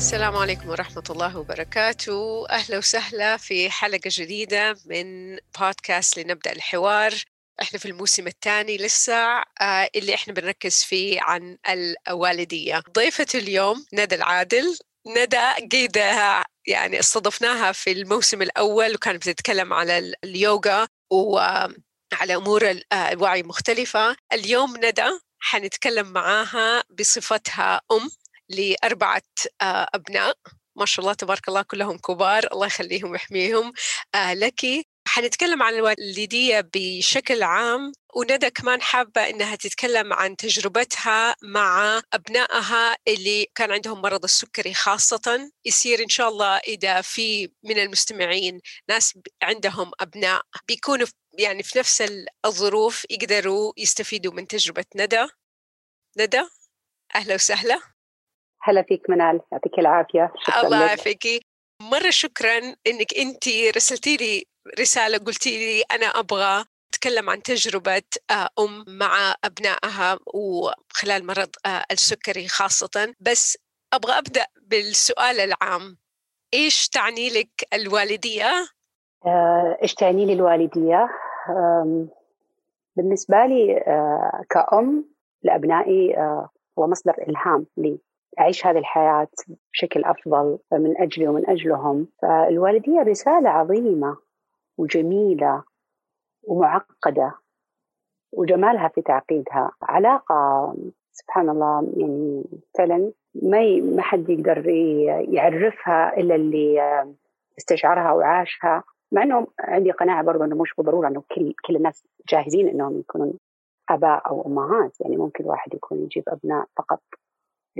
السلام عليكم ورحمة الله وبركاته. أهلا وسهلا في حلقة جديدة من بودكاست لنبدأ الحوار. إحنا في الموسم الثاني لسه آه اللي إحنا بنركز فيه عن الوالدية. ضيفة اليوم ندى العادل. ندى قيدة يعني استضفناها في الموسم الأول وكانت بتتكلم على اليوغا وعلى أمور الوعي مختلفة. اليوم ندى حنتكلم معاها بصفتها أم. لأربعة أبناء. ما شاء الله تبارك الله كلهم كبار الله يخليهم ويحميهم. لك حنتكلم عن الوالدية بشكل عام وندى كمان حابة إنها تتكلم عن تجربتها مع أبنائها اللي كان عندهم مرض السكري خاصة. يصير إن شاء الله إذا في من المستمعين ناس عندهم أبناء بيكونوا يعني في نفس الظروف يقدروا يستفيدوا من تجربة ندى. ندى أهلا وسهلا. هلا فيك منال يعطيك العافية شكرا الله يعافيك. مرة شكرا إنك أنت رسلتي لي رسالة قلتي لي أنا أبغى أتكلم عن تجربة أم مع أبنائها وخلال مرض السكري خاصة. بس أبغى أبدأ بالسؤال العام. إيش تعني لك الوالدية؟ إيش تعني لي الوالدية؟ بالنسبة لي كأم لأبنائي هو مصدر إلهام لي. أعيش هذه الحياة بشكل أفضل من أجلي ومن أجلهم. فالوالدية رسالة عظيمة وجميلة ومعقدة وجمالها في تعقيدها. علاقة سبحان الله يعني فعلا ما ما حد يقدر يعرفها إلا اللي استشعرها وعاشها. مع انه عندي قناعة برضه إنه مش بالضرورة إنه كل كل الناس جاهزين إنهم يكونون آباء أو أمهات. يعني ممكن واحد يكون يجيب أبناء فقط.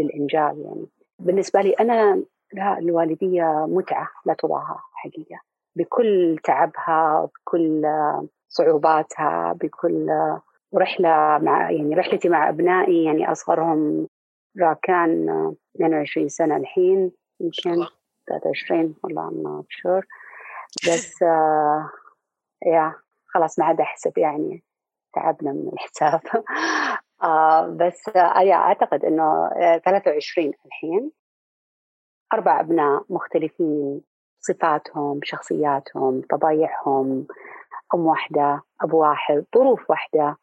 للإنجاب يعني. بالنسبة لي أنا لا الوالدية متعة لا تضاهى حقيقة. بكل تعبها بكل صعوباتها بكل رحلة مع يعني رحلتي مع أبنائي يعني أصغرهم راكان 22 سنة الحين يمكن 23 والله ما شور بس آه يا خلاص ما عاد أحسب يعني تعبنا من الحساب. آه بس آه أعتقد أنه 23 الحين. أربع أبناء مختلفين صفاتهم شخصياتهم طبايعهم. أم واحدة أبو واحد ظروف واحدة.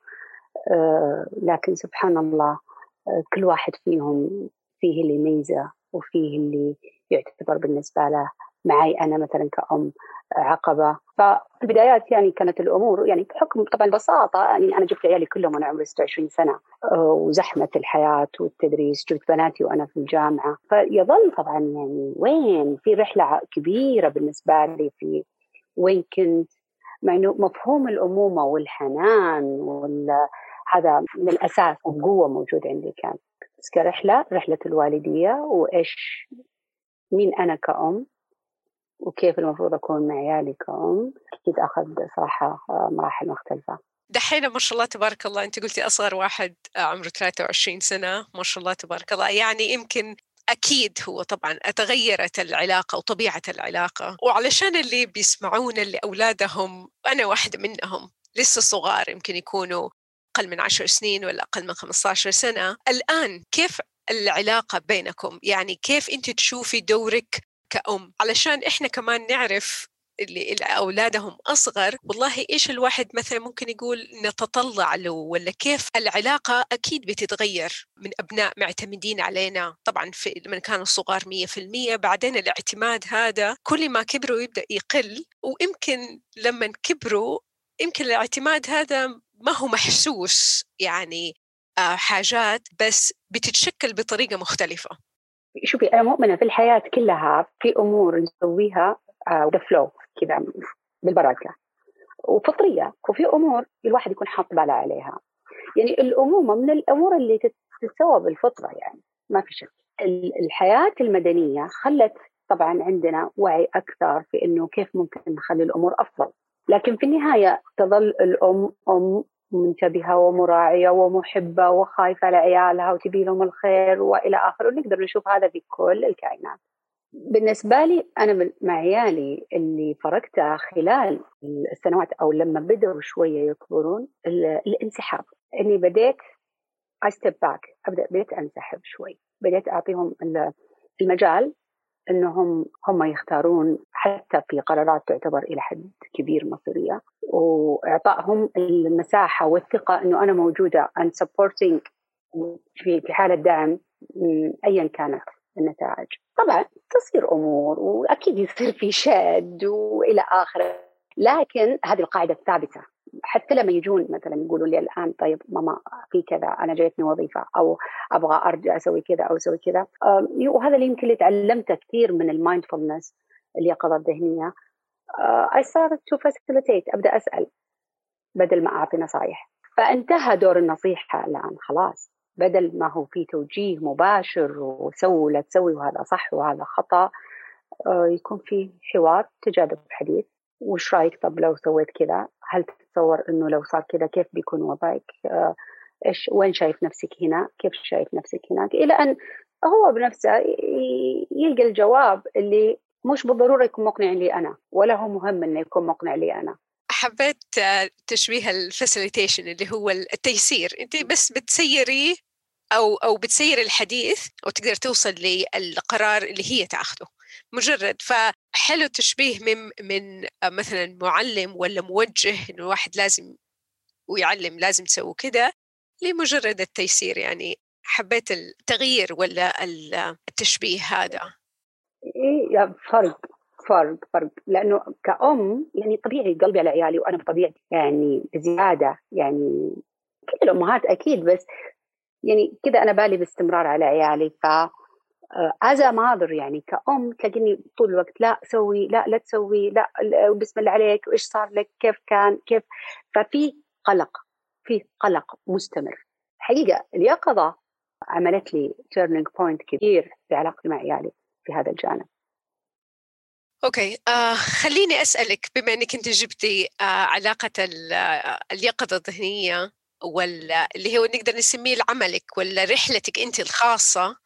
آه لكن سبحان الله آه كل واحد فيهم فيه اللي ميزة وفيه اللي يعتبر بالنسبة له معي أنا مثلا كأم عقبة. ففي البدايات يعني كانت الأمور يعني بحكم طبعا ببساطة يعني أنا جبت عيالي كلهم وأنا عمري 26 سنة. وزحمة الحياة والتدريس جبت بناتي وأنا في الجامعة. فيظل طبعا يعني وين؟ في رحلة كبيرة بالنسبة لي في وين كنت مع إنه مفهوم الأمومة والحنان وال هذا من الأساس وقوه موجود عندي كان. بس كرحلة رحلة الوالدية وإيش؟ مين أنا كأم؟ وكيف المفروض أكون مع عيالي كأم. أكيد أخذ صراحة مراحل مختلفة. دحين ما شاء الله تبارك الله أنت قلتي أصغر واحد عمره 23 سنة ما شاء الله تبارك الله. يعني يمكن أكيد هو طبعا تغيرت العلاقة وطبيعة العلاقة. وعلشان اللي بيسمعونا اللي أولادهم أنا واحدة منهم لسه صغار يمكن يكونوا أقل من عشر سنين ولا أقل من 15 سنة. الآن كيف العلاقة بينكم؟ يعني كيف أنت تشوفي دورك كأم. علشان إحنا كمان نعرف اللي أولادهم أصغر والله إيش الواحد مثلا ممكن يقول نتطلع له؟ ولا كيف؟ العلاقة أكيد بتتغير من أبناء معتمدين علينا. طبعا في لما كانوا صغار مية في المية بعدين الاعتماد هذا كل ما كبروا يبدأ يقل. ويمكن لما كبروا يمكن الاعتماد هذا ما هو محسوس يعني آه، حاجات بس بتتشكل بطريقة مختلفة. شوفي أنا مؤمنة في الحياة كلها في أمور نسويها ذا فلو كذا بالبركة. وفطرية وفي أمور الواحد يكون حاط باله عليها. يعني الأمومة من الأمور اللي تتسوى بالفطرة يعني ما في شك. الحياة المدنية خلت طبعا عندنا وعي أكثر في إنه كيف ممكن نخلي الأمور أفضل. لكن في النهاية تظل الام أم منتبهة ومراعية ومحبة وخايفة لعيالها وتبي لهم الخير وإلى اخره ونقدر نشوف هذا في كل الكائنات. بالنسبة لي أنا مع عيالي اللي فرقتها خلال السنوات أو لما بدأوا شوية يكبرون الانسحاب. إني بديت step back أبدأ بديت أنسحب شوي. بديت أعطيهم المجال إنهم هم يختارون حتى في قرارات تعتبر إلى حد كبير مصيرية وإعطائهم المساحة والثقة إنه أنا موجودة and supporting في في حالة دعم ايا كانت النتائج. طبعا تصير أمور وأكيد يصير في شد وإلى آخره لكن هذه القاعدة الثابته حتى لما يجون مثلا يقولوا لي الآن طيب ماما في كذا أنا جايتني وظيفة أو أبغى أرجع أسوي كذا أو أسوي كذا. وهذا اللي يمكن اللي تعلمته كثير من ال mindfulness اليقظة الذهنية. I started to facilitate أبدأ أسأل بدل ما أعطي نصائح فانتهى دور النصيحة الآن خلاص. بدل ما هو في توجيه مباشر وسوي ولا تسوي وهذا صح وهذا خطأ آه، يكون في حوار تجاذب حديث. وش رأيك؟ طب لو سويت كذا هل تتصور إنه لو صار كذا كيف بيكون وضعك؟ آه، إيش وين شايف نفسك هنا؟ كيف شايف نفسك هناك؟ إلى أن هو بنفسه يلقى الجواب اللي مش بالضرورة يكون مقنع لي أنا ولا هو مهم إنه يكون مقنع لي أنا. حبيت تشبيه ال facilitation اللي هو التيسير. أنت بس بتسيري أو أو بتسير الحديث وتقدر توصل للقرار اللي هي تاخذه مجرد. فحلو التشبيه من من مثلا معلم ولا موجه إنه الواحد لازم ويعلم لازم تسوي كذا لمجرد التيسير يعني. حبيت التغيير ولا التشبيه هذا؟ إيه فرق فرق فرق. لأنه كأم يعني طبيعي قلبي على عيالي وأنا بطبيعتي يعني بزيادة يعني كل الأمهات أكيد بس يعني كذا أنا بالي باستمرار على عيالي ف از آه، ماذر يعني كأم تلاقيني طول الوقت لا سوي لا لا تسوي لا بسم الله عليك وإيش صار لك؟ كيف كان؟ كيف؟ ففي قلق في قلق مستمر. حقيقة اليقظة عملت لي turning point كبير في علاقتي مع عيالي في هذا الجانب. okay آه خليني أسألك بما إنك أنت جبتي آه علاقة آه، اليقظة الذهنية ولا اللي هو نقدر نسميه لعملك ولا رحلتك أنت الخاصة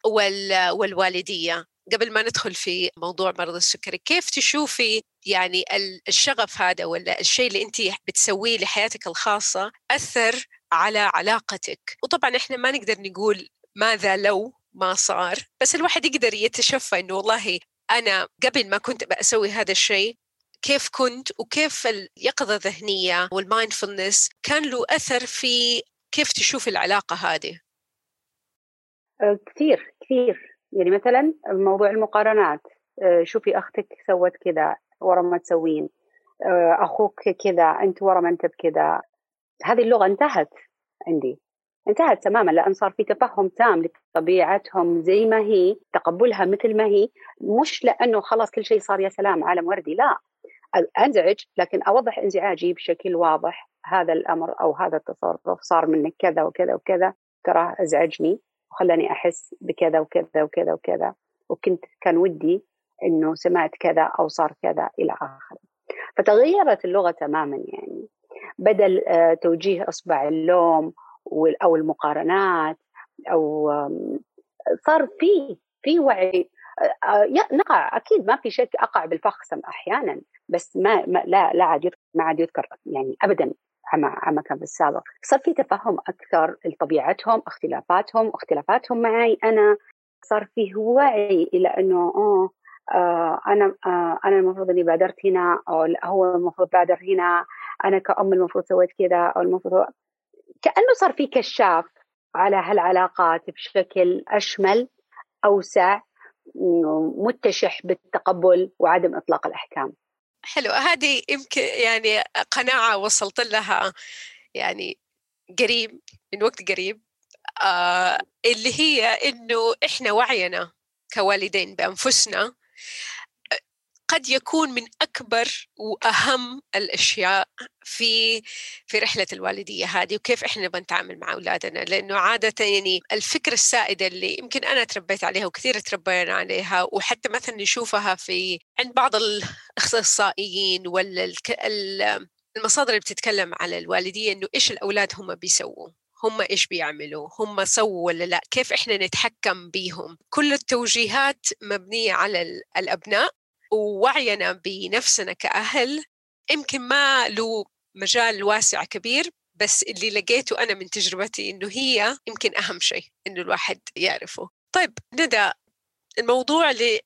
والوالدية. قبل ما ندخل في موضوع مرض السكري كيف تشوفي يعني الشغف هذا ولا الشيء اللي أنت بتسويه لحياتك الخاصة أثر على علاقتك؟ وطبعا إحنا ما نقدر نقول ماذا لو ما صار بس الواحد يقدر يتشفى إنه والله أنا قبل ما كنت بسوي هذا الشيء كيف كنت وكيف اليقظة الذهنية وال mindfulness كان له أثر في كيف تشوف العلاقة هذه؟ أه، كثير كثير. يعني مثلا موضوع المقارنات. أه، شوفي أختك سوت كذا ورا ما تسوين. أه، أخوك كذا أنت ورا ما أنت بكذا. هذه اللغة انتهت عندي. انتهت تماما لأن صار في تفهم تام لطبيعتهم زي ما هي تقبلها مثل ما هي. مش لأنه خلاص كل شيء صار يا سلام عالم وردي لا. انزعج لكن أوضح إنزعاجي بشكل واضح. هذا الأمر أو هذا التصرف صار منك كذا وكذا وكذا ترى أزعجني وخلاني أحس بكذا وكذا وكذا وكذا. وكنت كان ودي إنه سمعت كذا أو صار كذا إلى آخره. فتغيرت اللغة تماما يعني. بدل آه، توجيه إصبع اللوم أو المقارنات أو صار في في وعي آه، آه، نقع أكيد ما في شك أقع بالفخ أحيانا. بس ما, ما لا لا عاد ما عاد يذكر يعني ابدا عما عما كان في السابق. صار في تفهم أكثر لطبيعتهم اختلافاتهم اختلافاتهم معي أنا. صار فيه وعي إلى إنه آه أنا آه أنا المفروض إني بادرت هنا أو هو المفروض بادر هنا أنا كأم المفروض سويت كذا أو المفروض كأنه صار في كشاف على هالعلاقات بشكل أشمل أوسع متشح بالتقبل وعدم إطلاق الأحكام. حلو هذه يمكن يعني قناعة وصلت لها يعني قريب من وقت قريب. آه اللي هي إنه إحنا وعينا كوالدين بأنفسنا قد يكون من أكبر وأهم الأشياء في في رحلة الوالدية هذه وكيف إحنا بنتعامل مع أولادنا. لأنه عادة يعني الفكرة السائدة اللي يمكن أنا تربيت عليها وكثير تربينا عليها وحتى مثلا نشوفها في عند بعض الأخصائيين ولا المصادر اللي بتتكلم على الوالدية إنه إيش الأولاد هم بيسووا؟ هم إيش بيعملوا؟ هم سووا ولا لأ؟ كيف إحنا نتحكم بيهم؟ كل التوجيهات مبنية على الأبناء ووعينا بنفسنا كأهل يمكن ما له مجال واسع كبير بس اللي لقيته أنا من تجربتي إنه هي يمكن أهم شيء إنه الواحد يعرفه. طيب ندى الموضوع اللي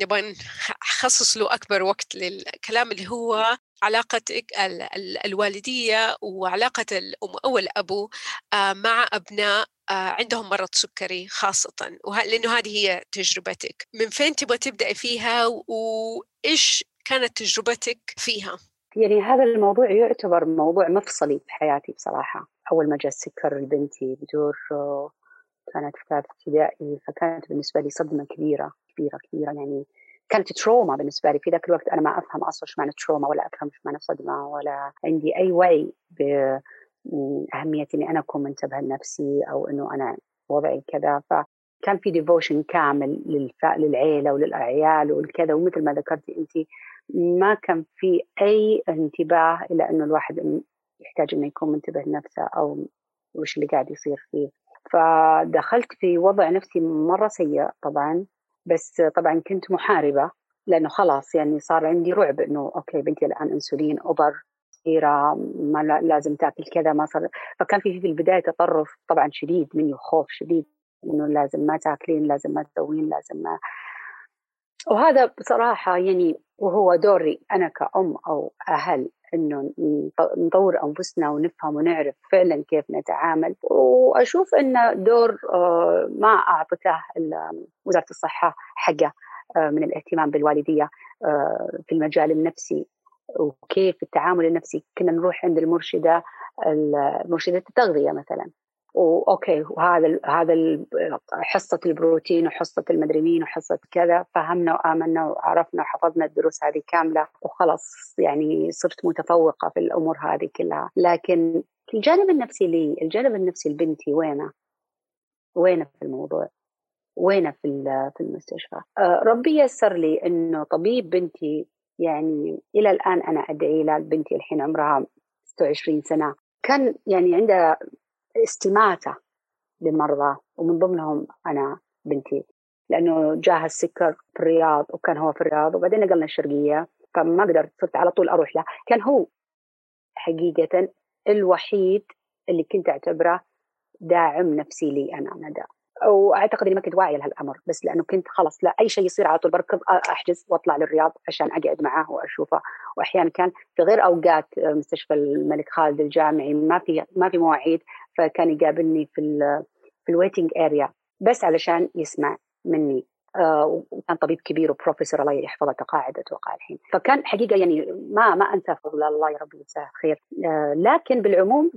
نبغى نخصص له أكبر وقت للكلام اللي هو علاقتك الوالدية وعلاقة الأم أو الأبو آه، مع أبناء آه، عندهم مرض سكري خاصة. لأنه هذه هي تجربتك. من فين تبغى تبدأي فيها وإيش كانت تجربتك فيها؟ يعني هذا الموضوع يعتبر موضوع مفصلي في حياتي بصراحة. أول ما جاء السكر لبنتي بدور كانت في ثالث ابتدائي فكانت بالنسبة لي صدمة كبيرة كبيرة كبيرة. يعني كانت trauma بالنسبة لي. في ذاك الوقت أنا ما أفهم أصلا إيش معنى trauma ولا أفهم إيش معنى صدمة ولا عندي أي وعي أهمية إني أنا أكون منتبهة لنفسي أو إنه أنا وضعي كذا. فكان في devotion كامل للعيلة وللعيال والكذا. ومثل ما ذكرتي أنت ما كان في أي انتباه إلى إنه الواحد يحتاج إنه يكون منتبه لنفسه أو وش اللي قاعد يصير فيه. فدخلت في وضع نفسي مرة سيء طبعا. بس طبعا كنت محاربة لأنه خلاص يعني صار عندي رعب إنه أوكي بنتي الآن أنسولين أوبر صغيرة ما لازم تأكل كذا ما صار فكان في في البداية تطرف طبعا شديد مني وخوف شديد إنه لازم ما تأكلين لازم ما تسوين لازم ما. وهذا بصراحة يعني وهو دوري أنا كأم أو أهل إنه نطور أنفسنا ونفهم ونعرف فعلا كيف نتعامل. وأشوف إن دور آه، ما أعطته وزارة الصحة حقه آه، من الاهتمام بالوالدية آه، في المجال النفسي وكيف التعامل النفسي. كنا نروح عند المرشدة مرشدة التغذية مثلا. وأوكي وهذا هذا حصة البروتين وحصة المدري مين وحصة كذا فهمنا وآمنا وعرفنا وحفظنا الدروس هذه كاملة وخلاص يعني صرت متفوقة في الأمور هذه كلها لكن الجانب النفسي لي الجانب النفسي لبنتي وينه؟ وينه في الموضوع؟ وينه في في المستشفى؟ آه، ربي يسر لي إنه طبيب بنتي يعني إلى الآن أنا أدعي له بنتي الحين عمرها 26 سنة كان يعني عنده استماتة للمرضى ومن ضمنهم أنا بنتي لأنه جاه السكر في الرياض وكان هو في الرياض وبعدين نقلنا الشرقية فما قدرت صرت على طول أروح له. كان هو حقيقة الوحيد اللي كنت أعتبره داعم نفسي لي أنا ندى وأعتقد إني ما كنت واعية لهالأمر بس لأنه كنت خلاص لا أي شيء يصير على طول بركض أحجز وأطلع للرياض عشان أقعد معاه وأشوفه. واحيانا كان في غير أوقات مستشفى الملك خالد الجامعي ما في ما في مواعيد. فكان يقابلني في في ال waiting area بس علشان يسمع مني. آه وكان طبيب كبير وبروفيسور الله يحفظه تقاعد أتوقع الحين. فكان حقيقة يعني ما ما أنسى فضل الله يا رب يجزاه خير. آه لكن بالعموم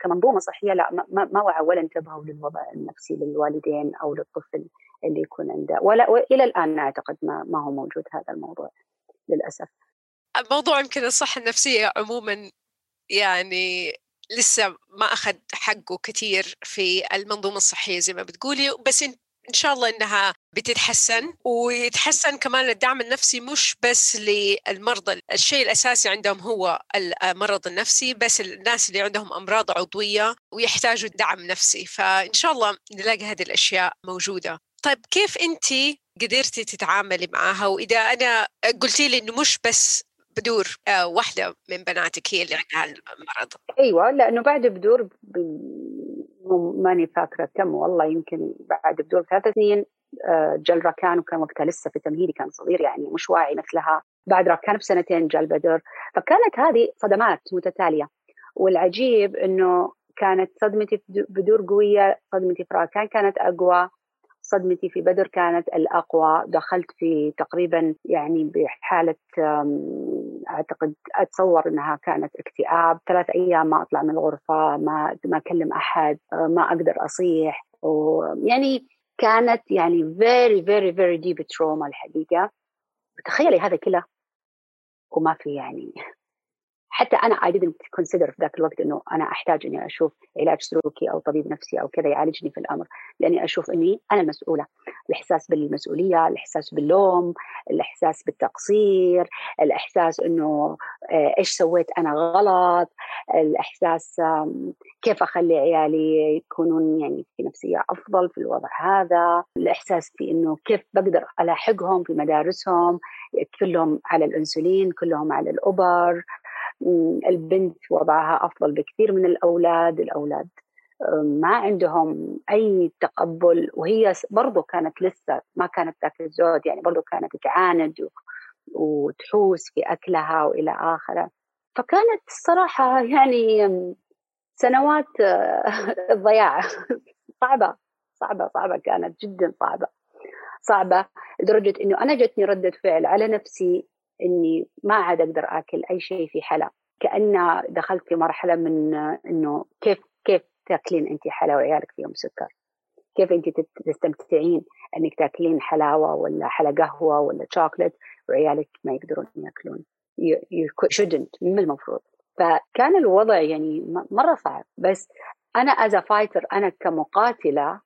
كمنظومة صحية لا ما, ما وعى ولا انتبهوا للوضع النفسي للوالدين أو للطفل اللي يكون عنده. ولا والى الآن أعتقد ما ما هو موجود هذا الموضوع للأسف. موضوع يمكن الصحة النفسية عموما يعني لسه ما أخذ حقه كثير في المنظومة الصحية زي ما بتقولي بس ان شاء الله إنها بتتحسن ويتحسن كمان الدعم النفسي مش بس للمرضى الشيء الأساسي عندهم هو المرض النفسي بس الناس اللي عندهم أمراض عضوية ويحتاجوا دعم نفسي. فإن شاء الله نلاقي هذه الأشياء موجودة. طيب كيف انت قدرتي تتعاملي معها؟ وإذا أنا قلتي لي إنه مش بس بدور آه، واحدة من بناتك هي اللي عندها المرض. أيوة لأنه بعد بدور ماني فاكرة كم والله يمكن بعد بدور ثلاث سنين آه، جل ركان وكان وقتها لسه في تمهيدي كان صغير يعني مش واعي مثلها. بعد ركان بسنتين جل بدر. فكانت هذه صدمات متتالية. والعجيب إنه كانت صدمتي في بدور قوية صدمتي في راكان كانت أقوى صدمتي في بدر كانت الأقوى. دخلت في تقريبا يعني بحالة أعتقد أتصور أنها كانت اكتئاب. ثلاث أيام ما أطلع من الغرفة ما ما أكلم أحد ما أقدر أصيح. ويعني كانت يعني very very very deep trauma الحقيقة. تخيلي هذا كله. وما في يعني حتى أنا I didn't consider في ذاك الوقت إنه أنا أحتاج إني أشوف علاج سلوكي أو طبيب نفسي أو كذا يعالجني في الأمر لأني أشوف إني أنا المسؤولة. الإحساس بالمسؤولية الإحساس باللوم الإحساس بالتقصير الإحساس إنه آه، إيش سويت أنا غلط الإحساس كيف أخلي عيالي يكونون يعني في نفسية أفضل في الوضع هذا. الإحساس في إنه كيف بقدر ألاحقهم في مدارسهم كلهم على الإنسولين كلهم على الابر البنت وضعها أفضل بكثير من الأولاد الأولاد ما عندهم أي تقبل وهي برضو كانت لسه ما كانت ذاك الزود يعني برضو كانت تعاند وتحوس في أكلها وإلى آخره. فكانت الصراحة يعني سنوات الضياع صعبة صعبة صعبة كانت جدا صعبة صعبة لدرجة إنه أنا جتني ردة فعل على نفسي إني ما عاد أقدر آكل أي شيء في حلا. كأن دخلت في مرحلة من إنه كيف كيف تاكلين انت حلا وعيالك فيهم سكر؟ كيف انت تستمتعين أنك تاكلين حلاوة ولا حلا قهوة ولا شوكليت وعيالك ما يقدرون ياكلون؟ Shouldn't مو المفروض. فكان الوضع يعني مرة صعب. بس أنا as fighter أنا كمقاتلة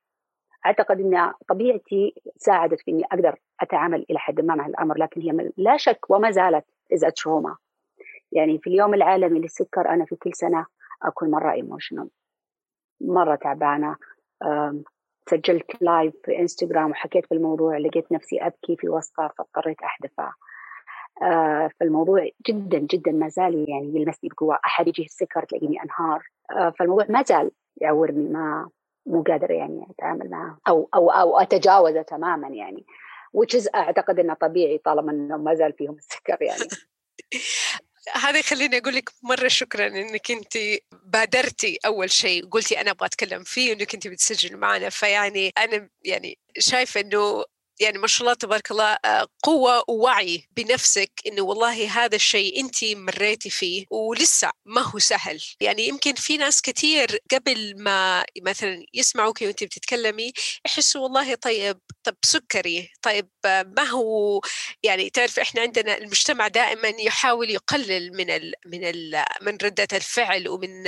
أعتقد إن طبيعتي ساعدت في إني أقدر أتعامل إلى حد ما مع الأمر لكن هي لا شك وما زالت as trauma يعني في اليوم العالمي للسكر أنا في كل سنة أكون مرة emotional مرة تعبانة سجلت live في انستغرام وحكيت في الموضوع لقيت نفسي أبكي في وسطه فاضطريت احذفه آه فالموضوع جدا جدا ما زال يعني يلمسني بقوة. أحد يجي السكر تلاقيني أنهار. آه فالموضوع ما زال يعورني ما مو قادرة يعني أتعامل معه أو أو أو أتجاوزه تماما يعني which أعتقد إنه طبيعي طالما إنه ما زال فيهم السكر يعني. هذا يخليني أقول لك مرة شكرا إنك أنت بادرتي أول شيء قلتي أنا أبغى أتكلم فيه وإنك أنت بتسجلي معنا فيعني أنا يعني شايفة إنه يعني ما شاء الله تبارك الله آه، قوة ووعي بنفسك إنه والله هذا الشيء أنت مريتي فيه ولسه ما هو سهل. يعني يمكن في ناس كثير قبل ما مثلا يسمعوك وأنت بتتكلمي يحسوا والله طيب طب سكري طيب ما هو؟ يعني تعرف إحنا عندنا المجتمع دائما يحاول يقلل من من من ردة الفعل ومن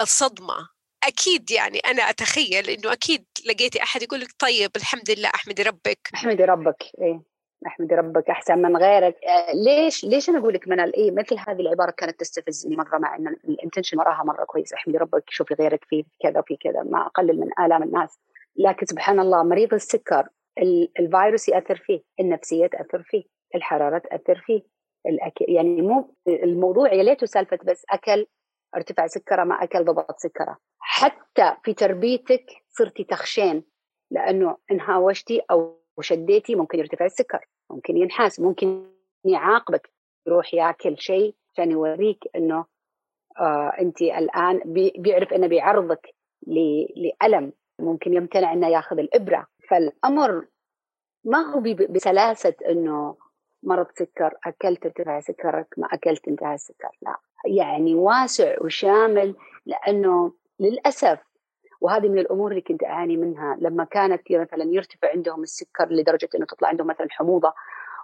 الصدمة. أكيد يعني أنا أتخيل إنه أكيد لقيتي أحد يقول لك طيب الحمد لله أحمدي ربك. أحمدي ربك إيه. أحمدي ربك أحسن من غيرك. آه ليش ليش أنا أقول لك منال إيه مثل هذه العبارة كانت تستفزني مرة مع ان ال intention وراها مرة كويس. أحمدي ربك شوفي غيرك في كذا وفي كذا ما أقلل من الام الناس. لكن سبحان الله مريض السكر الفيروس يأثر فيه النفسية تأثر فيه الحرارة تأثر فيه الأكل يعني مو الموضوع يا ليته سالفة بس أكل ارتفع سكره ما أكل ضبط سكره. حتى في تربيتك صرتي تخشين لأنه ان هاوشتي أو شديتي ممكن يرتفع السكر ممكن ينحاس ممكن يعاقبك. يروح ياكل شيء عشان يوريك إنه آه انت الآن بي بيعرف إنه بيعرضك لألم. ممكن يمتنع إنه ياخذ الإبرة. فالأمر ما هو بسلاسة إنه مرض سكر أكلت ارتفع سكرك ما أكلت انتهى السكر لا. يعني واسع وشامل لأنه للأسف وهذه من الأمور اللي كنت أعاني منها لما كانت مثلا يرتفع عندهم السكر لدرجة إنه تطلع عندهم مثلا حموضة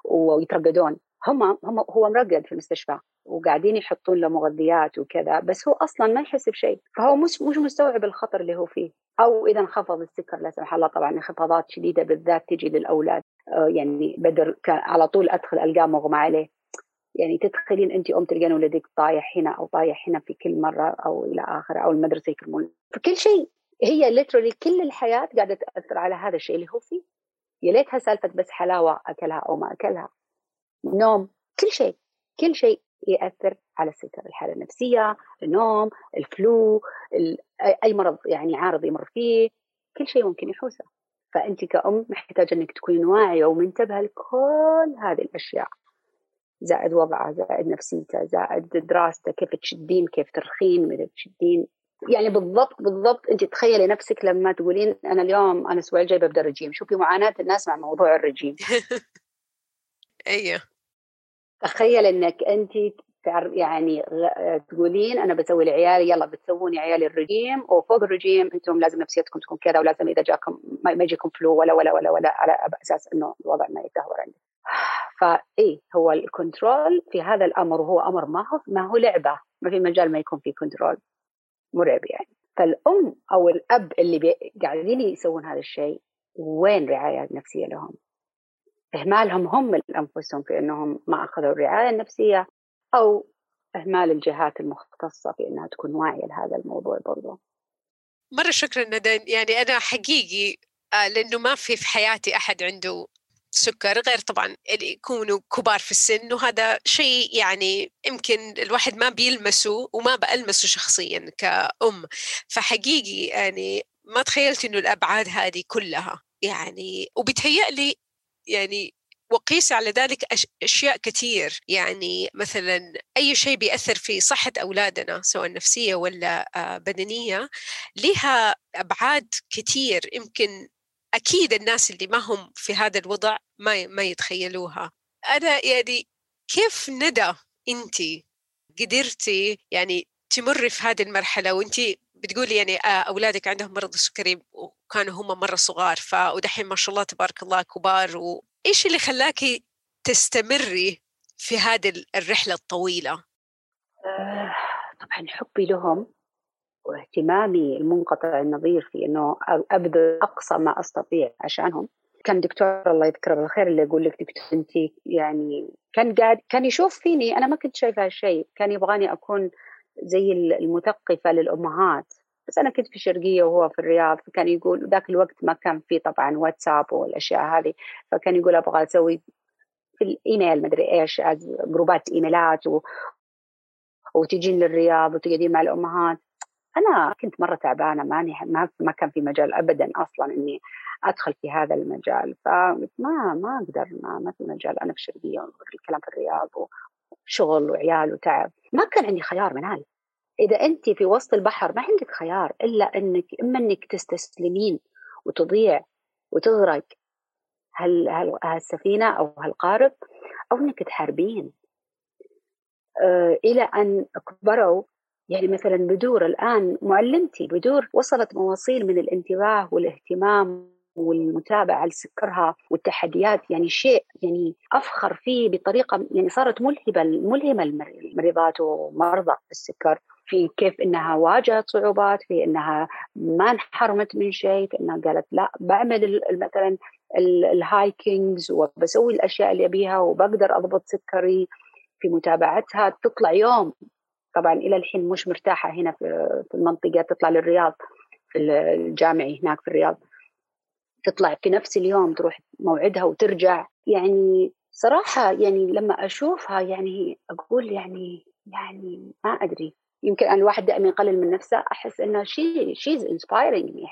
ويترقدون. هم هم هو مرقد في المستشفى وقاعدين يحطون له مغذيات وكذا بس هو أصلا ما يحس بشيء. فهو مش مش مستوعب الخطر اللي هو فيه. أو إذا انخفض السكر لا سمح الله طبعا انخفاضات شديدة بالذات تجي للأولاد. يعني بدر على طول أدخل القاه مغمى عليه. يعني تدخلين انت ام تلقين ولدك طايح هنا أو طايح هنا في كل مرة أو إلى آخره أو المدرسة يكرمون. فكل شيء هي ليترالي كل الحياة قاعدة تأثر على هذا الشيء اللي هو فيه. يا ليتها سالفه بس حلاوة أكلها أو ما أكلها. نوم كل شيء كل شيء يأثر على السكر الحالة النفسية النوم الفلو أي مرض يعني عارض يمر فيه كل شيء ممكن يحوسه. فأنت كأم محتاجة إنك تكونين واعيه ومنتبهه لكل هذه الأشياء. زائد وضعه زائد نفسيته زائد دراسته كيف تشدين كيف ترخين متى تشدين. يعني بالضبط بالضبط أنت تخيلي نفسك لما تقولين أنا اليوم أنا الأسبوع الجاي ببدأ رجيم شوفي معاناة الناس مع موضوع الرجيم. أيوه. تخيل إنك أنت يعني تقولين أنا بسوي لعيالي يلا بتسووني عيالي الرجيم وفوق الرجيم أنتم لازم نفسيتكم تكون كذا ولازم إذا جاكم ما يجيكم flu ولا ولا ولا ولا على أساس إنه الوضع ما يتدهور عندك. فاي هو ال control في هذا الأمر وهو أمر ما هو ما هو لعبة ما في مجال ما يكون في control مرعب يعني فالأم أو الأب اللي قاعدين يسوون هذا الشيء وين رعاية نفسيه لهم؟ إهمالهم هم لأنفسهم في أنهم ما أخذوا الرعاية النفسية أو إهمال الجهات المختصة في أنها تكون واعية لهذا الموضوع برضو. مرة شكرا ندى. يعني أنا حقيقي آه، لأنه ما في في حياتي أحد عنده سكر غير طبعا اللي يكونوا كبار في السن وهذا شيء يعني يمكن الواحد ما بيلمسه وما بألمسه شخصيا كأم. فحقيقي يعني ما تخيلت إنه الأبعاد هذه كلها يعني وبتهيأ لي يعني وقيس على ذلك أشياء كثير يعني مثلا أي شيء بيأثر في صحة أولادنا سواء نفسية ولا آه، بدنية لها أبعاد كثير يمكن أكيد الناس اللي ما هم في هذا الوضع ما ما يتخيلوها. أنا يعني كيف ندى أنت قدرتي يعني تمر في هذه المرحلة؟ وأنت بتقولي يعني آه، أولادك عندهم مرض السكري وكانوا هم مرة صغار ف ودحين ما شاء الله تبارك الله كبار وإيش اللي خلاكي تستمري في هذه الرحلة الطويلة؟ آه، طبعا حبي لهم واهتمامي المنقطع النظير في إنه أبذل أقصى ما أستطيع عشانهم كان دكتور الله يذكره بالخير اللي يقول لك دكتور أنت يعني كان قاعد كان يشوف فيني أنا ما كنت شايفة هالشيء كان يبغاني أكون زي المثقفة للأمهات بس أنا كنت في الشرقية وهو في الرياض فكان يقول ذاك الوقت ما كان في طبعا واتساب والأشياء هذه فكان يقول أبغى أسوي في الإيميل مدري إيش جروبات إيميلات و... وتجين للرياض وتقعدين مع الأمهات. أنا كنت مرة تعبانة ماني ما ما كان في مجال أبدا أصلا إني أدخل في هذا المجال فما ما أقدر ما, ما في مجال. أنا في الشرقية الكلام في الرياض شغل وعيال وتعب. ما كان عندي خيار منال إذا أنت في وسط البحر ما عندك خيار إلا أنك إما أنك تستسلمين وتضيع وتغرق هل هالسفينة أو هالقارب أو أنك تحاربين. آه إلى أن كبروا يعني مثلا بدور الآن معلمتي بدور وصلت مواصيل من الانتباه والاهتمام والمتابعة لسكرها والتحديات يعني شيء يعني أفخر فيه بطريقة يعني صارت ملهبه ملهمة المريضات ومرضى السكر. في كيف إنها واجهت صعوبات في إنها ما انحرمت من شيء في إنها قالت لا بعمل مثلا ال hikings وبسوي الأشياء اللي أبيها وبقدر أضبط سكري في متابعتها تطلع يوم. طبعا إلى الحين مش مرتاحة هنا في المنطقة تطلع للرياض في الجامعي هناك في الرياض. تطلع في نفس اليوم تروح موعدها وترجع. يعني صراحة يعني لما أشوفها يعني أقول يعني يعني ما أدري. يمكن أنا الواحد دائما يقلل من نفسه. أحس إنها she she's inspiring me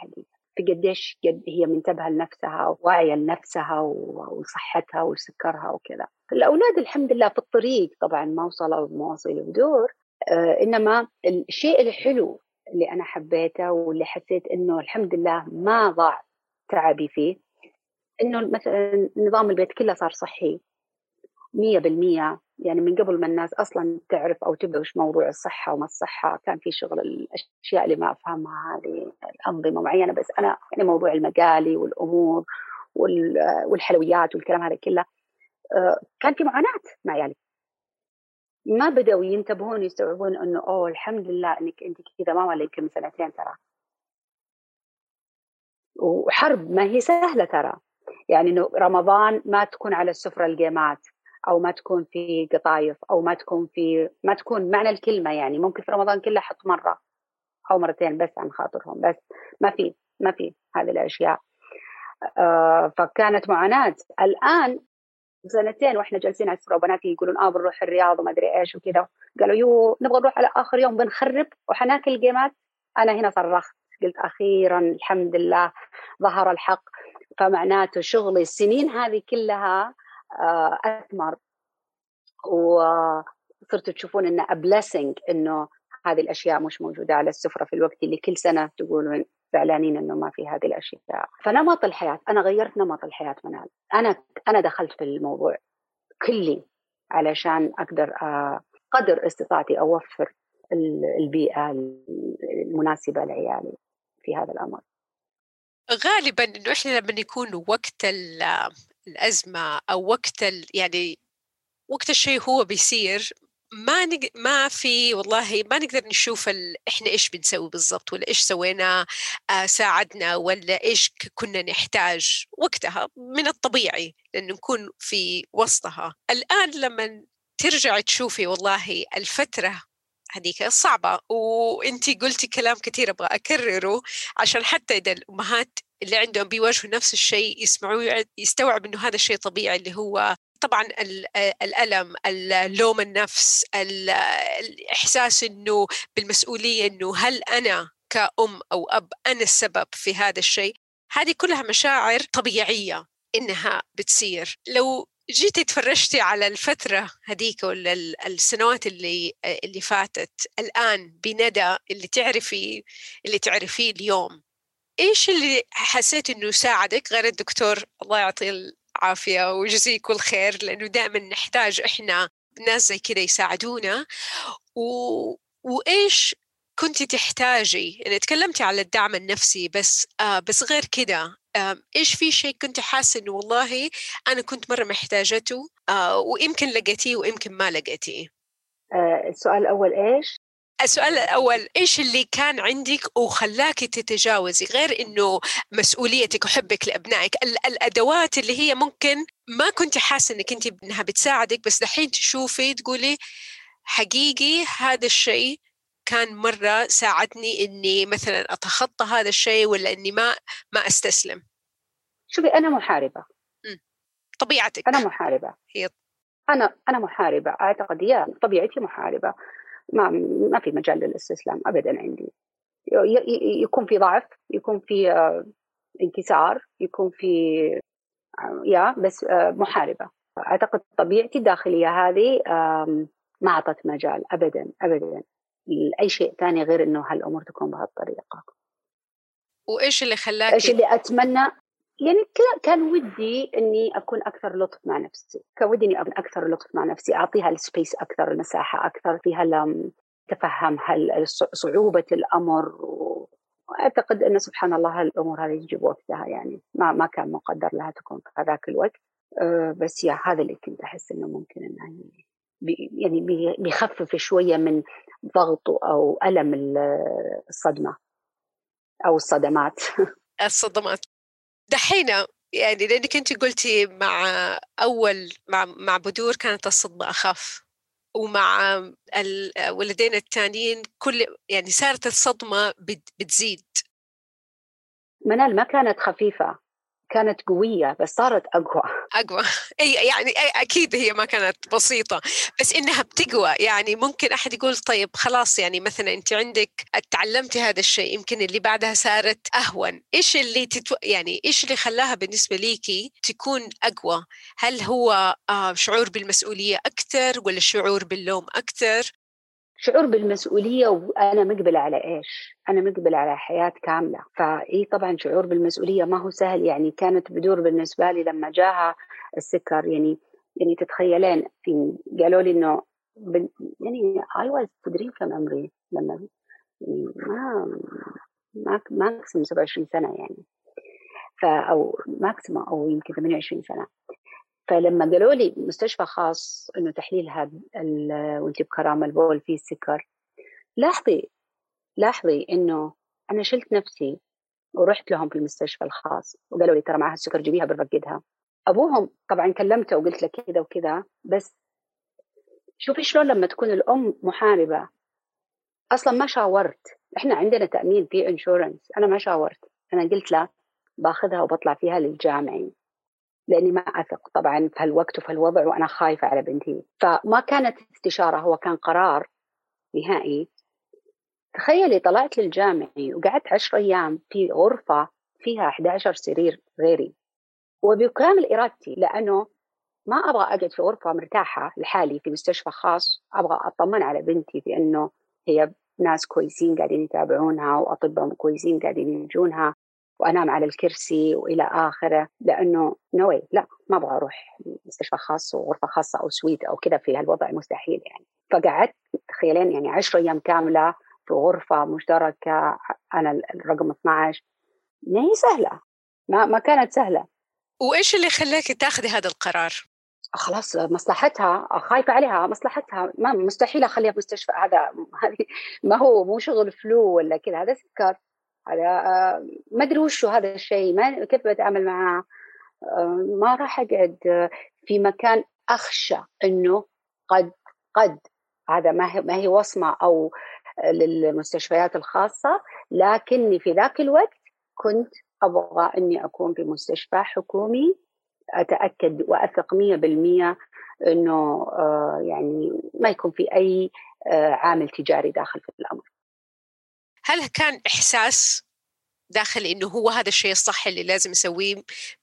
في قديش قد هي منتبهة لنفسها وواعية لنفسها وصحتها وسكرها وكذا. الأولاد الحمد لله في الطريق طبعا ما وصلوا مواصيل بدور آه إنما الشيء الحلو اللي أنا حبيته واللي حسيت إنه الحمد لله ما ضاع تعبي فيه إنه مثلا نظام البيت كله صار صحي. مية بالمية. يعني من قبل ما الناس أصلا تعرف أو تبدأ وش موضوع الصحة وما الصحة كان في شغل الأشياء اللي ما أفهمها هذه الأنظمة معينة بس أنا يعني موضوع المقالي والأمور والحلويات والكلام هذا كله آه، كان في معاناة مع عيالي ما بدأوا ينتبهون يستوعبون إنه أوه الحمد لله إنك أنت كذا ماما اللي يمكن سنتين ترى. وحرب ما هي سهلة ترى. يعني إنه رمضان ما تكون على السفرة الجيمات أو ما تكون في قطايف أو ما تكون في ما تكون معنى الكلمة يعني. ممكن في رمضان كله حط مرة أو مرتين بس عن خاطرهم بس ما في ما في هذه الأشياء. آه فكانت معاناة. الآن سنتين وإحنا جالسين على السفره وبناتي يقولون آه بنروح الرياض وما أدري إيش وكذا. قالوا يو نبغى نروح على آخر يوم بنخرب وحناكل جيمات. أنا هنا صرخت قلت أخيرا الحمد لله ظهر الحق. فمعناته شغلي السنين هذه كلها أثمر. وصرتوا تشوفون إنه بليسنج إنه هذه الأشياء مش موجودة على السفرة في الوقت اللي كل سنة تقولون زعلانين إنه ما في هذه الأشياء. فنمط الحياة أنا غيرت نمط الحياة منال. أنا أنا دخلت في الموضوع كلي علشان أقدر آه، قدر استطاعتي أوفر البيئة المناسبة لعيالي في هذا الأمر. غالبا إنه إحنا لما يكون وقت الأزمة أو وقت يعني وقت الشيء هو بيصير ما نق... ما في والله ما نقدر نشوف ال... إحنا إيش بنسوي بالضبط ولا إيش سوينا آه ساعدنا ولا إيش كنا نحتاج وقتها من الطبيعي لأنه نكون في وسطها. الآن لما ترجع تشوفي والله الفترة هذيك صعبة وإنتي قلتي كلام كثير أبغى أكرره عشان حتى إذا الأمهات اللي عندهم بيواجهوا نفس الشيء يسمعوا يستوعب إنه هذا الشيء طبيعي اللي هو طبعا الألم اللوم النفس الإحساس إنه بالمسؤولية إنه هل أنا كأم أو أب أنا السبب في هذا الشيء؟ هذه كلها مشاعر طبيعية إنها بتصير. لو جيتي تفرجتي على الفترة هذيك ولا السنوات اللي اللي فاتت الآن بندى اللي تعرفي اللي تعرفيه اليوم إيش اللي حسيت إنه ساعدك غير الدكتور الله يعطيه العافية ويجزيه كل خير لأنه دائما نحتاج إحنا ناس زي كذا يساعدونا. و... وإيش كنت تحتاجي؟ يعني تكلمتي على الدعم النفسي بس آه بس غير كده آه إيش في شيء كنت حاسة إنه والله أنا كنت مرة محتاجته آه ويمكن لقيتيه ويمكن ما لقيتيه؟ آه السؤال الأول إيش؟ السؤال الأول إيش اللي كان عندك وخلاك تتجاوزي؟ غير إنه مسؤوليتك وحبك لأبنائك الأدوات اللي هي ممكن ما كنت حاسة إنك أنت إنها بتساعدك بس دحين تشوفي تقولي حقيقي هذا الشيء كان مرة ساعدني إني مثلا أتخطى هذا الشيء ولا إني ما ما أستسلم. شوفي أنا محاربة. طبيعتك. أنا محاربة. هي أنا أنا محاربة. أعتقد يا طبيعتي محاربة. ما ما في مجال للاستسلام ابدا عندي. يكون في ضعف يكون في آه، انكسار يكون في آه، يا بس آه، محاربة. أعتقد طبيعتي الداخلية هذه ما أعطت مجال ابدا ابدا لأي شيء ثاني غير إنه هالأمور تكون بهالطريقة. وإيش اللي خلاك إيش اللي أتمنى يعني كان ودي إني أكون أكثر لطف مع نفسي، كان ودي إني أكون أكثر لطف مع نفسي، أعطيها السبيس أكثر، المساحة أكثر، فيها تفهم هل صعوبة الأمر وأعتقد إن سبحان الله الأمور هذه تجيب وقتها يعني. ما ما كان مقدر لها تكون في هذاك الوقت. أه، بس يا هذا اللي كنت أحس إنه ممكن انه يعني بيخفف شوية من ضغط أو ألم الصدمة أو الصدمات. الصدمات. دحين يعني لأنك أنت قلتي مع أول مع مع بدور كانت الصدمة أخف ومع الولدين الثانيين كل يعني صارت الصدمة بتزيد. منال ما كانت خفيفة. كانت قوية بس صارت أقوى. أقوى. أي يعني أكيد هي ما كانت بسيطة. بس إنها بتقوى. يعني ممكن أحد يقول طيب خلاص يعني مثلا أنت عندك تعلمتي هذا الشيء يمكن اللي بعدها صارت أهون. إيش اللي تتو... يعني إيش اللي خلاها بالنسبة ليكي تكون أقوى؟ هل هو آه شعور بالمسؤولية أكثر ولا شعور باللوم أكثر شعور بالمسؤولية وأنا مقبلة على إيش؟ أنا مقبلة على حياة كاملة، فإي طبعا شعور بالمسؤولية ما هو سهل. يعني كانت بدور بالنسبة لي لما جاها السكر. يعني يعني تتخيلين في قالوا لي إنه يعني I was تدرين كم عمري لما يعني ما maximum 27 سنة يعني. ف أو maximum أو يمكن 28 سنة. فلما قالوا لي مستشفى خاص إنه تحليل هذا وانت بكرامة البول فيه سكر لاحظي لاحظي إنه أنا شلت نفسي ورحت لهم في المستشفى الخاص وقالوا لي ترى معها السكر جيبيها بنرقدها أبوهم طبعا كلمته وقلت له كذا وكذا بس شوفي شلون لما تكون الأم محاربة أصلا ما شاورت. إحنا عندنا تأمين في انشورنس أنا ما شاورت. أنا قلت له باخذها وبطلع فيها للجامعي. لأني ما أثق طبعا في هالوقت وفي هالوضع وأنا خايفة على بنتي. فما كانت استشارة هو كان قرار نهائي. تخيلي طلعت للجامعي وقعدت عشر أيام في غرفة فيها 11 سرير غيري. وبكامل إرادتي لأنه ما أبغى أقعد في غرفة مرتاحة لحالي في مستشفى خاص أبغى أطمن على بنتي بأنه هي ناس كويسين قاعدين يتابعونها وأطباء كويسين قاعدين يجونها. وأنام على الكرسي وإلى آخره لأنه نوي لا ما أبغى أروح مستشفى خاص وغرفة خاصة أو سويت أو كذا في هالوضع مستحيل يعني. فقعدت تخيلين يعني 10 أيام كاملة في غرفة مشتركة أنا الرقم 12 ما هي سهلة. ما ما كانت سهلة. وإيش اللي خلاك تاخذي هذا القرار؟ خلاص مصلحتها خايفة عليها مصلحتها. ما مستحيل أخليها في مستشفى هذا هذه ما هو مو شغل فلو ولا كذا هذا سكر. هذا آه، ما أدري وشو هذا الشيء ما كيف بتعامل معاه آه، ما راح أقعد في مكان أخشى إنه قد قد هذا ما هي ما هي وصمة أو للمستشفيات الخاصة لكني في ذاك الوقت كنت أبغى أني أكون في مستشفى حكومي مية بالمية أنه آه، يعني ما يكون في آه، عامل تجاري داخل في الأمر. هل كان إحساس داخلي أنه هو هذا الشيء الصح اللي لازم أسويه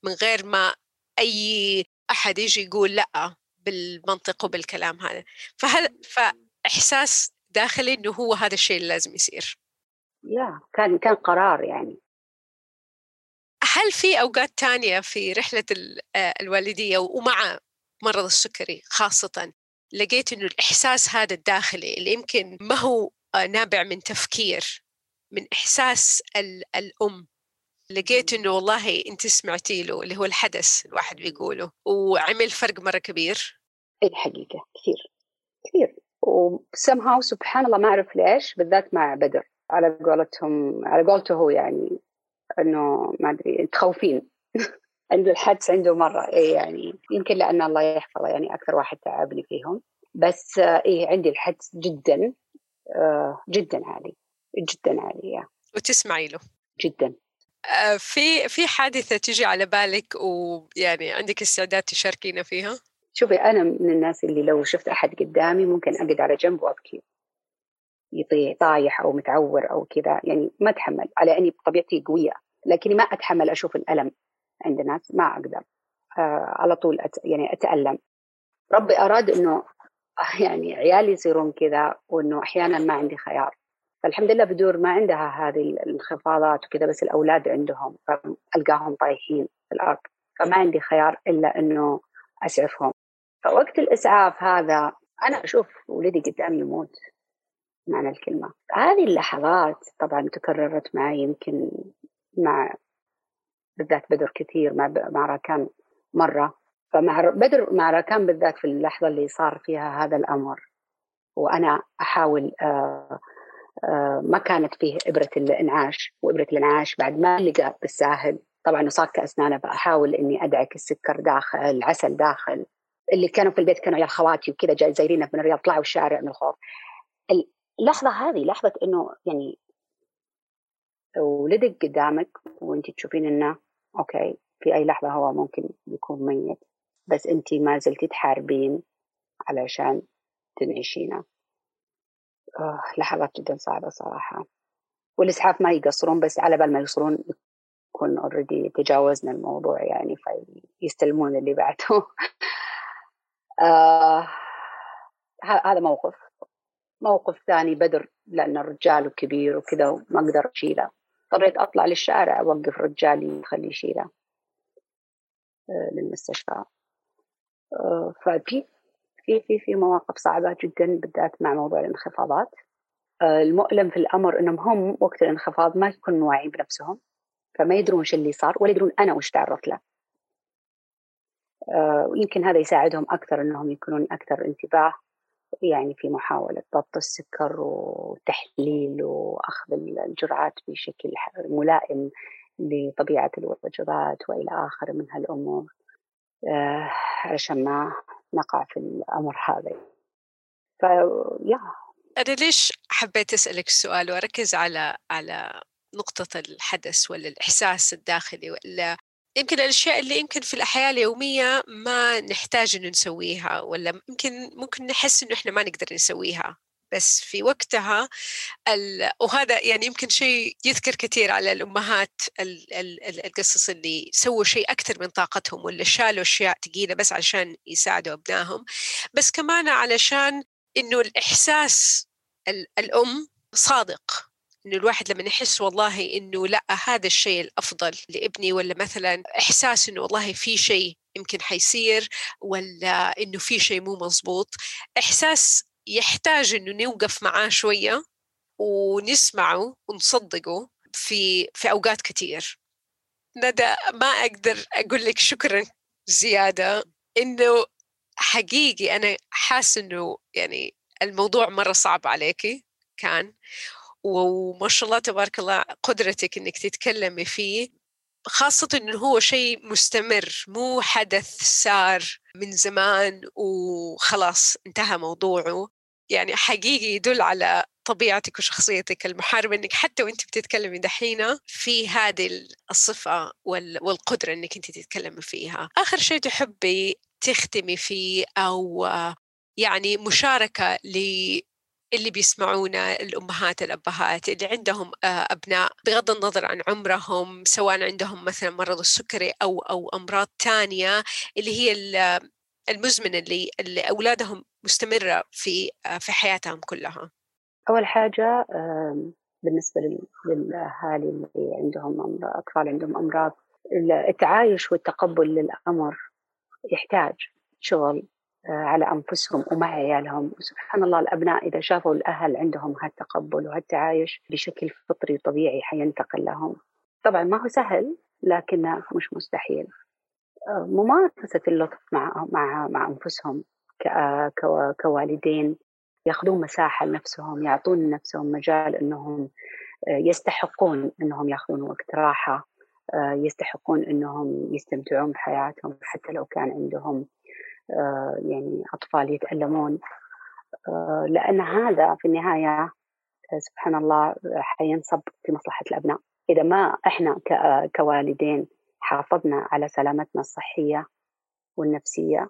من غير ما أي أحد يجي يقول لأ بالمنطق وبالكلام هذا؟ فهل فإحساس داخلي أنه هو هذا الشيء اللي لازم يصير؟ يا كان كان قرار يعني. هل في أوقات تانية في رحلة آه، الوالدية ومع مرض السكري خاصة لقيت إنه الإحساس هذا الداخلي اللي يمكن ما هو آه، نابع من تفكير من إحساس الأم. لقيت إنه والله أنت سمعتي له اللي هو الحدث الواحد بيقوله وعمل فرق مرة كبير. اي حقيقة كثير. كثير. وسمها سبحان الله ما أعرف ليش بالذات مع بدر. على قولتهم على قولته هو يعني إنه ما أدري تخوفين. عنده الحدس عنده مرة. إيه يعني يمكن لأن الله يحفظه يعني أكثر واحد تعبني فيهم. بس إيه عندي الحدس جدا آه، جدا عالي. جدا عالي وتسمعي له. جدا. آه، في في حادثة تجي على بالك ويعني عندك استعداد تشاركينا فيها؟ شوفي أنا من الناس اللي لو شفت أحد قدامي ممكن أقعد على جنب وأبكي. يطيح طايح أو متعور أو كذا يعني ما أتحمل على أني بطبيعتي قوية لكني ما أتحمل أشوف الألم عند ناس ما أقدر. آه على طول أت يعني أتألم. ربي أراد إنه يعني عيالي يصيرون كذا وإنه أحيانا ما عندي خيار. فالحمد لله بدور ما عندها هذه الانخفاضات وكذا بس الأولاد عندهم فألقاهم طايحين في الأرض. فما عندي خيار إلا إنه أسعفهم. فوقت الإسعاف هذا أنا أشوف ولدي قدامي يموت معنى الكلمة. هذه اللحظات طبعا تكررت معي يمكن مع بالذات بدر كثير مع مع راكان مرة. فمع بدر مع راكان بالذات في اللحظة اللي صار فيها هذا الأمر. وأنا أحاول آه آه ما كانت فيه إبرة الإنعاش وإبرة الإنعاش بعد ما لقى بالساهل طبعا وصاك أسنانه فأحاول إني أدعك السكر داخل العسل داخل اللي كانوا في البيت كانوا يا خواتي وكذا جاي زايرينه من الرياض طلعوا الشارع من الخوف. اللحظة هذه لحظة إنه يعني ولدك قدامك وأنت تشوفين إنه okay في أي لحظة هو ممكن يكون ميت بس أنت ما زلتي تحاربين علشان تنعشينه. آه لحظات جدا صعبة صراحة. والإسعاف ما يقصرون بس على بال ما يوصلون يكون already تجاوزنا الموضوع يعني فيستلمون اللي بعده. آه هذا موقف. موقف ثاني بدر لأن الرجال كبير وكذا وما أقدر أشيله. اضطريت أطلع للشارع أوقف رجالي يخلي يشيله آه، للمستشفى. آه، ففي في في في مواقف صعبة جدا بالذات مع موضوع الانخفاضات. آه، المؤلم في الأمر إنهم هم وقت الانخفاض ما يكونوا واعيين بنفسهم فما يدرون شو اللي صار ولا يدرون أنا وش تعرضت له. ويمكن هذا يساعدهم أكثر أنهم يكونون أكثر انتباه يعني في محاولة ضبط السكر وتحليل وأخذ الجرعات بشكل ملائم لطبيعة الوجبات وإلى آخره من هالأمور. آه علشان ما نقع في الأمر هذا. فيا أنا ليش حبيت أسألك السؤال وأركز على على نقطة الحدث ولا الإحساس الداخلي ولا يمكن الأشياء اللي يمكن في الحياة اليومية ما نحتاج إنه نسويها ولا يمكن ممكن نحس إنه إحنا ما نقدر نسويها؟ بس في وقتها وهذا يعني يمكن شيء يذكر كثير على الأمهات القصص اللي سووا شيء أكثر من طاقتهم ولا شالوا أشياء ثقيلة بس عشان يساعدوا أبنائهم. بس كمان علشان إنه الإحساس الأم صادق. إنه الواحد لما يحس والله إنه لأ هذا الشيء الأفضل لإبني ولا مثلا إحساس إنه والله في شيء يمكن حيصير ولا إنه في شيء مو مزبوط إحساس يحتاج إنه نوقف معاه شوية ونسمعه ونصدقه في في أوقات كثير ندى ما أقدر أقول لك شكرا زيادة. إنه حقيقي أنا حاسة إنه يعني الموضوع مرة صعب عليكي كان. وما شاء الله تبارك الله قدرتك إنك تتكلمي فيه. خاصة إنه هو شيء مستمر مو حدث صار من زمان وخلاص انتهى موضوعه. يعني حقيقي يدل على طبيعتك وشخصيتك. المحاربة إنك حتى وانت بتتكلمي دحين في هذه الصفة والقدرة إنك انت تتكلمي فيها. آخر شيء تحبي تختمي فيه أو يعني مشاركة اللي بيسمعونا الأمهات الأبهات اللي عندهم آه، أبناء بغض النظر عن عمرهم سواء عندهم مثلا مرض السكري أو أو أمراض تانية اللي هي المزمنة اللي, اللي أولادهم مستمرة في آه، في حياتهم كلها. أول حاجة بالنسبة للأهالي اللي عندهم أطفال عندهم أمراض التعايش والتقبل للأمر يحتاج شغل آه، على أنفسهم ومع عيالهم. سبحان الله الأبناء إذا شافوا الأهل عندهم هالتقبل وهالتعايش بشكل فطري وطبيعي حينتقل لهم. طبعا ما هو سهل لكنه مش مستحيل. آه، ممارسة اللطف مع مع مع أنفسهم. كوالدين ياخذون مساحة لنفسهم يعطون لنفسهم مجال أنهم آه، يستحقون أنهم ياخذون وقت راحة يستحقون أنهم يستمتعون بحياتهم حتى لو كان عندهم آه، يعني أطفال يتألمون. آه، لأن هذا في النهاية آه، سبحان الله حينصب في مصلحة الأبناء. إذا ما إحنا كوالدين حافظنا على سلامتنا الصحية والنفسية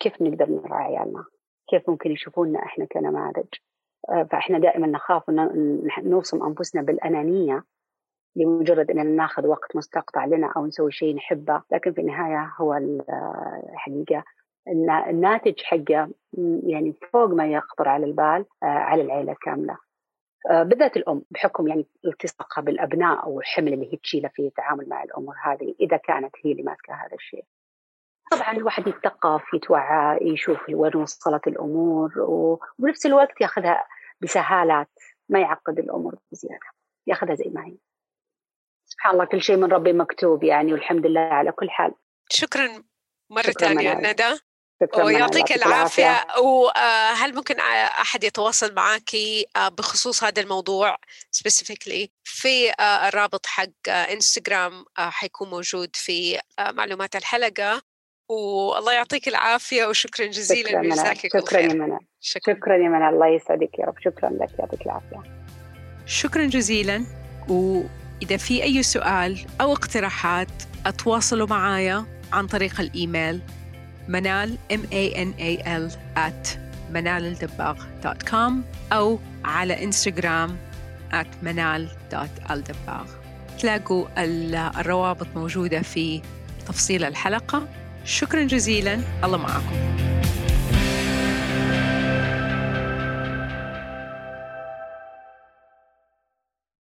كيف نقدر نرعى عيالنا كيف ممكن يشوفونا إحنا كنماذج؟ فإحنا دائما نخاف نوصم أنفسنا بالأنانية لمجرد أننا ناخذ وقت مستقطع لنا أو نسوي شيء نحبه. لكن في النهاية هو الحقيقة الناتج حقه يعني فوق ما يخطر على البال آه، على العيلة كاملة. آه، بالذات الأم بحكم يعني التصاقها بالأبناء أو الحمل اللي هي تشيله في التعامل مع الأمور هذه إذا كانت هي اللي ماسكة هذا الشيء. طبعا الواحد يتثقف يتوعى يشوف وين وصلت الأمور وبنفس الوقت ياخذها بسهالات ما يعقد الأمور بزيادة ياخذها زي ما هي. سبحان الله كل شيء من ربي مكتوب يعني والحمد لله على كل حال. شكرا مرة ثانية ندى. ويعطيك العافية. وهل ممكن أحد يتواصل معك آه، بخصوص هذا الموضوع سبيسيفيكلي في آه، الرابط حق انستغرام آه، حيكون موجود في معلومات الحلقة. والله يعطيك العافية وشكرا جزيلا شكرا جزاك شكرا يا منى شكرا. شكرا يا منى الله يسعدك يا رب شكرا لك يعطيك العافية. شكرا جزيلا وإذا في أي سؤال أو اقتراحات أتواصلوا معايا عن طريق الإيميل منال m a n a l at منالالدباغ.com أو على إنستغرام at منال.الدباغ تلاقوا الروابط موجودة في تفصيل الحلقة. شكرا جزيلا. الله معكم.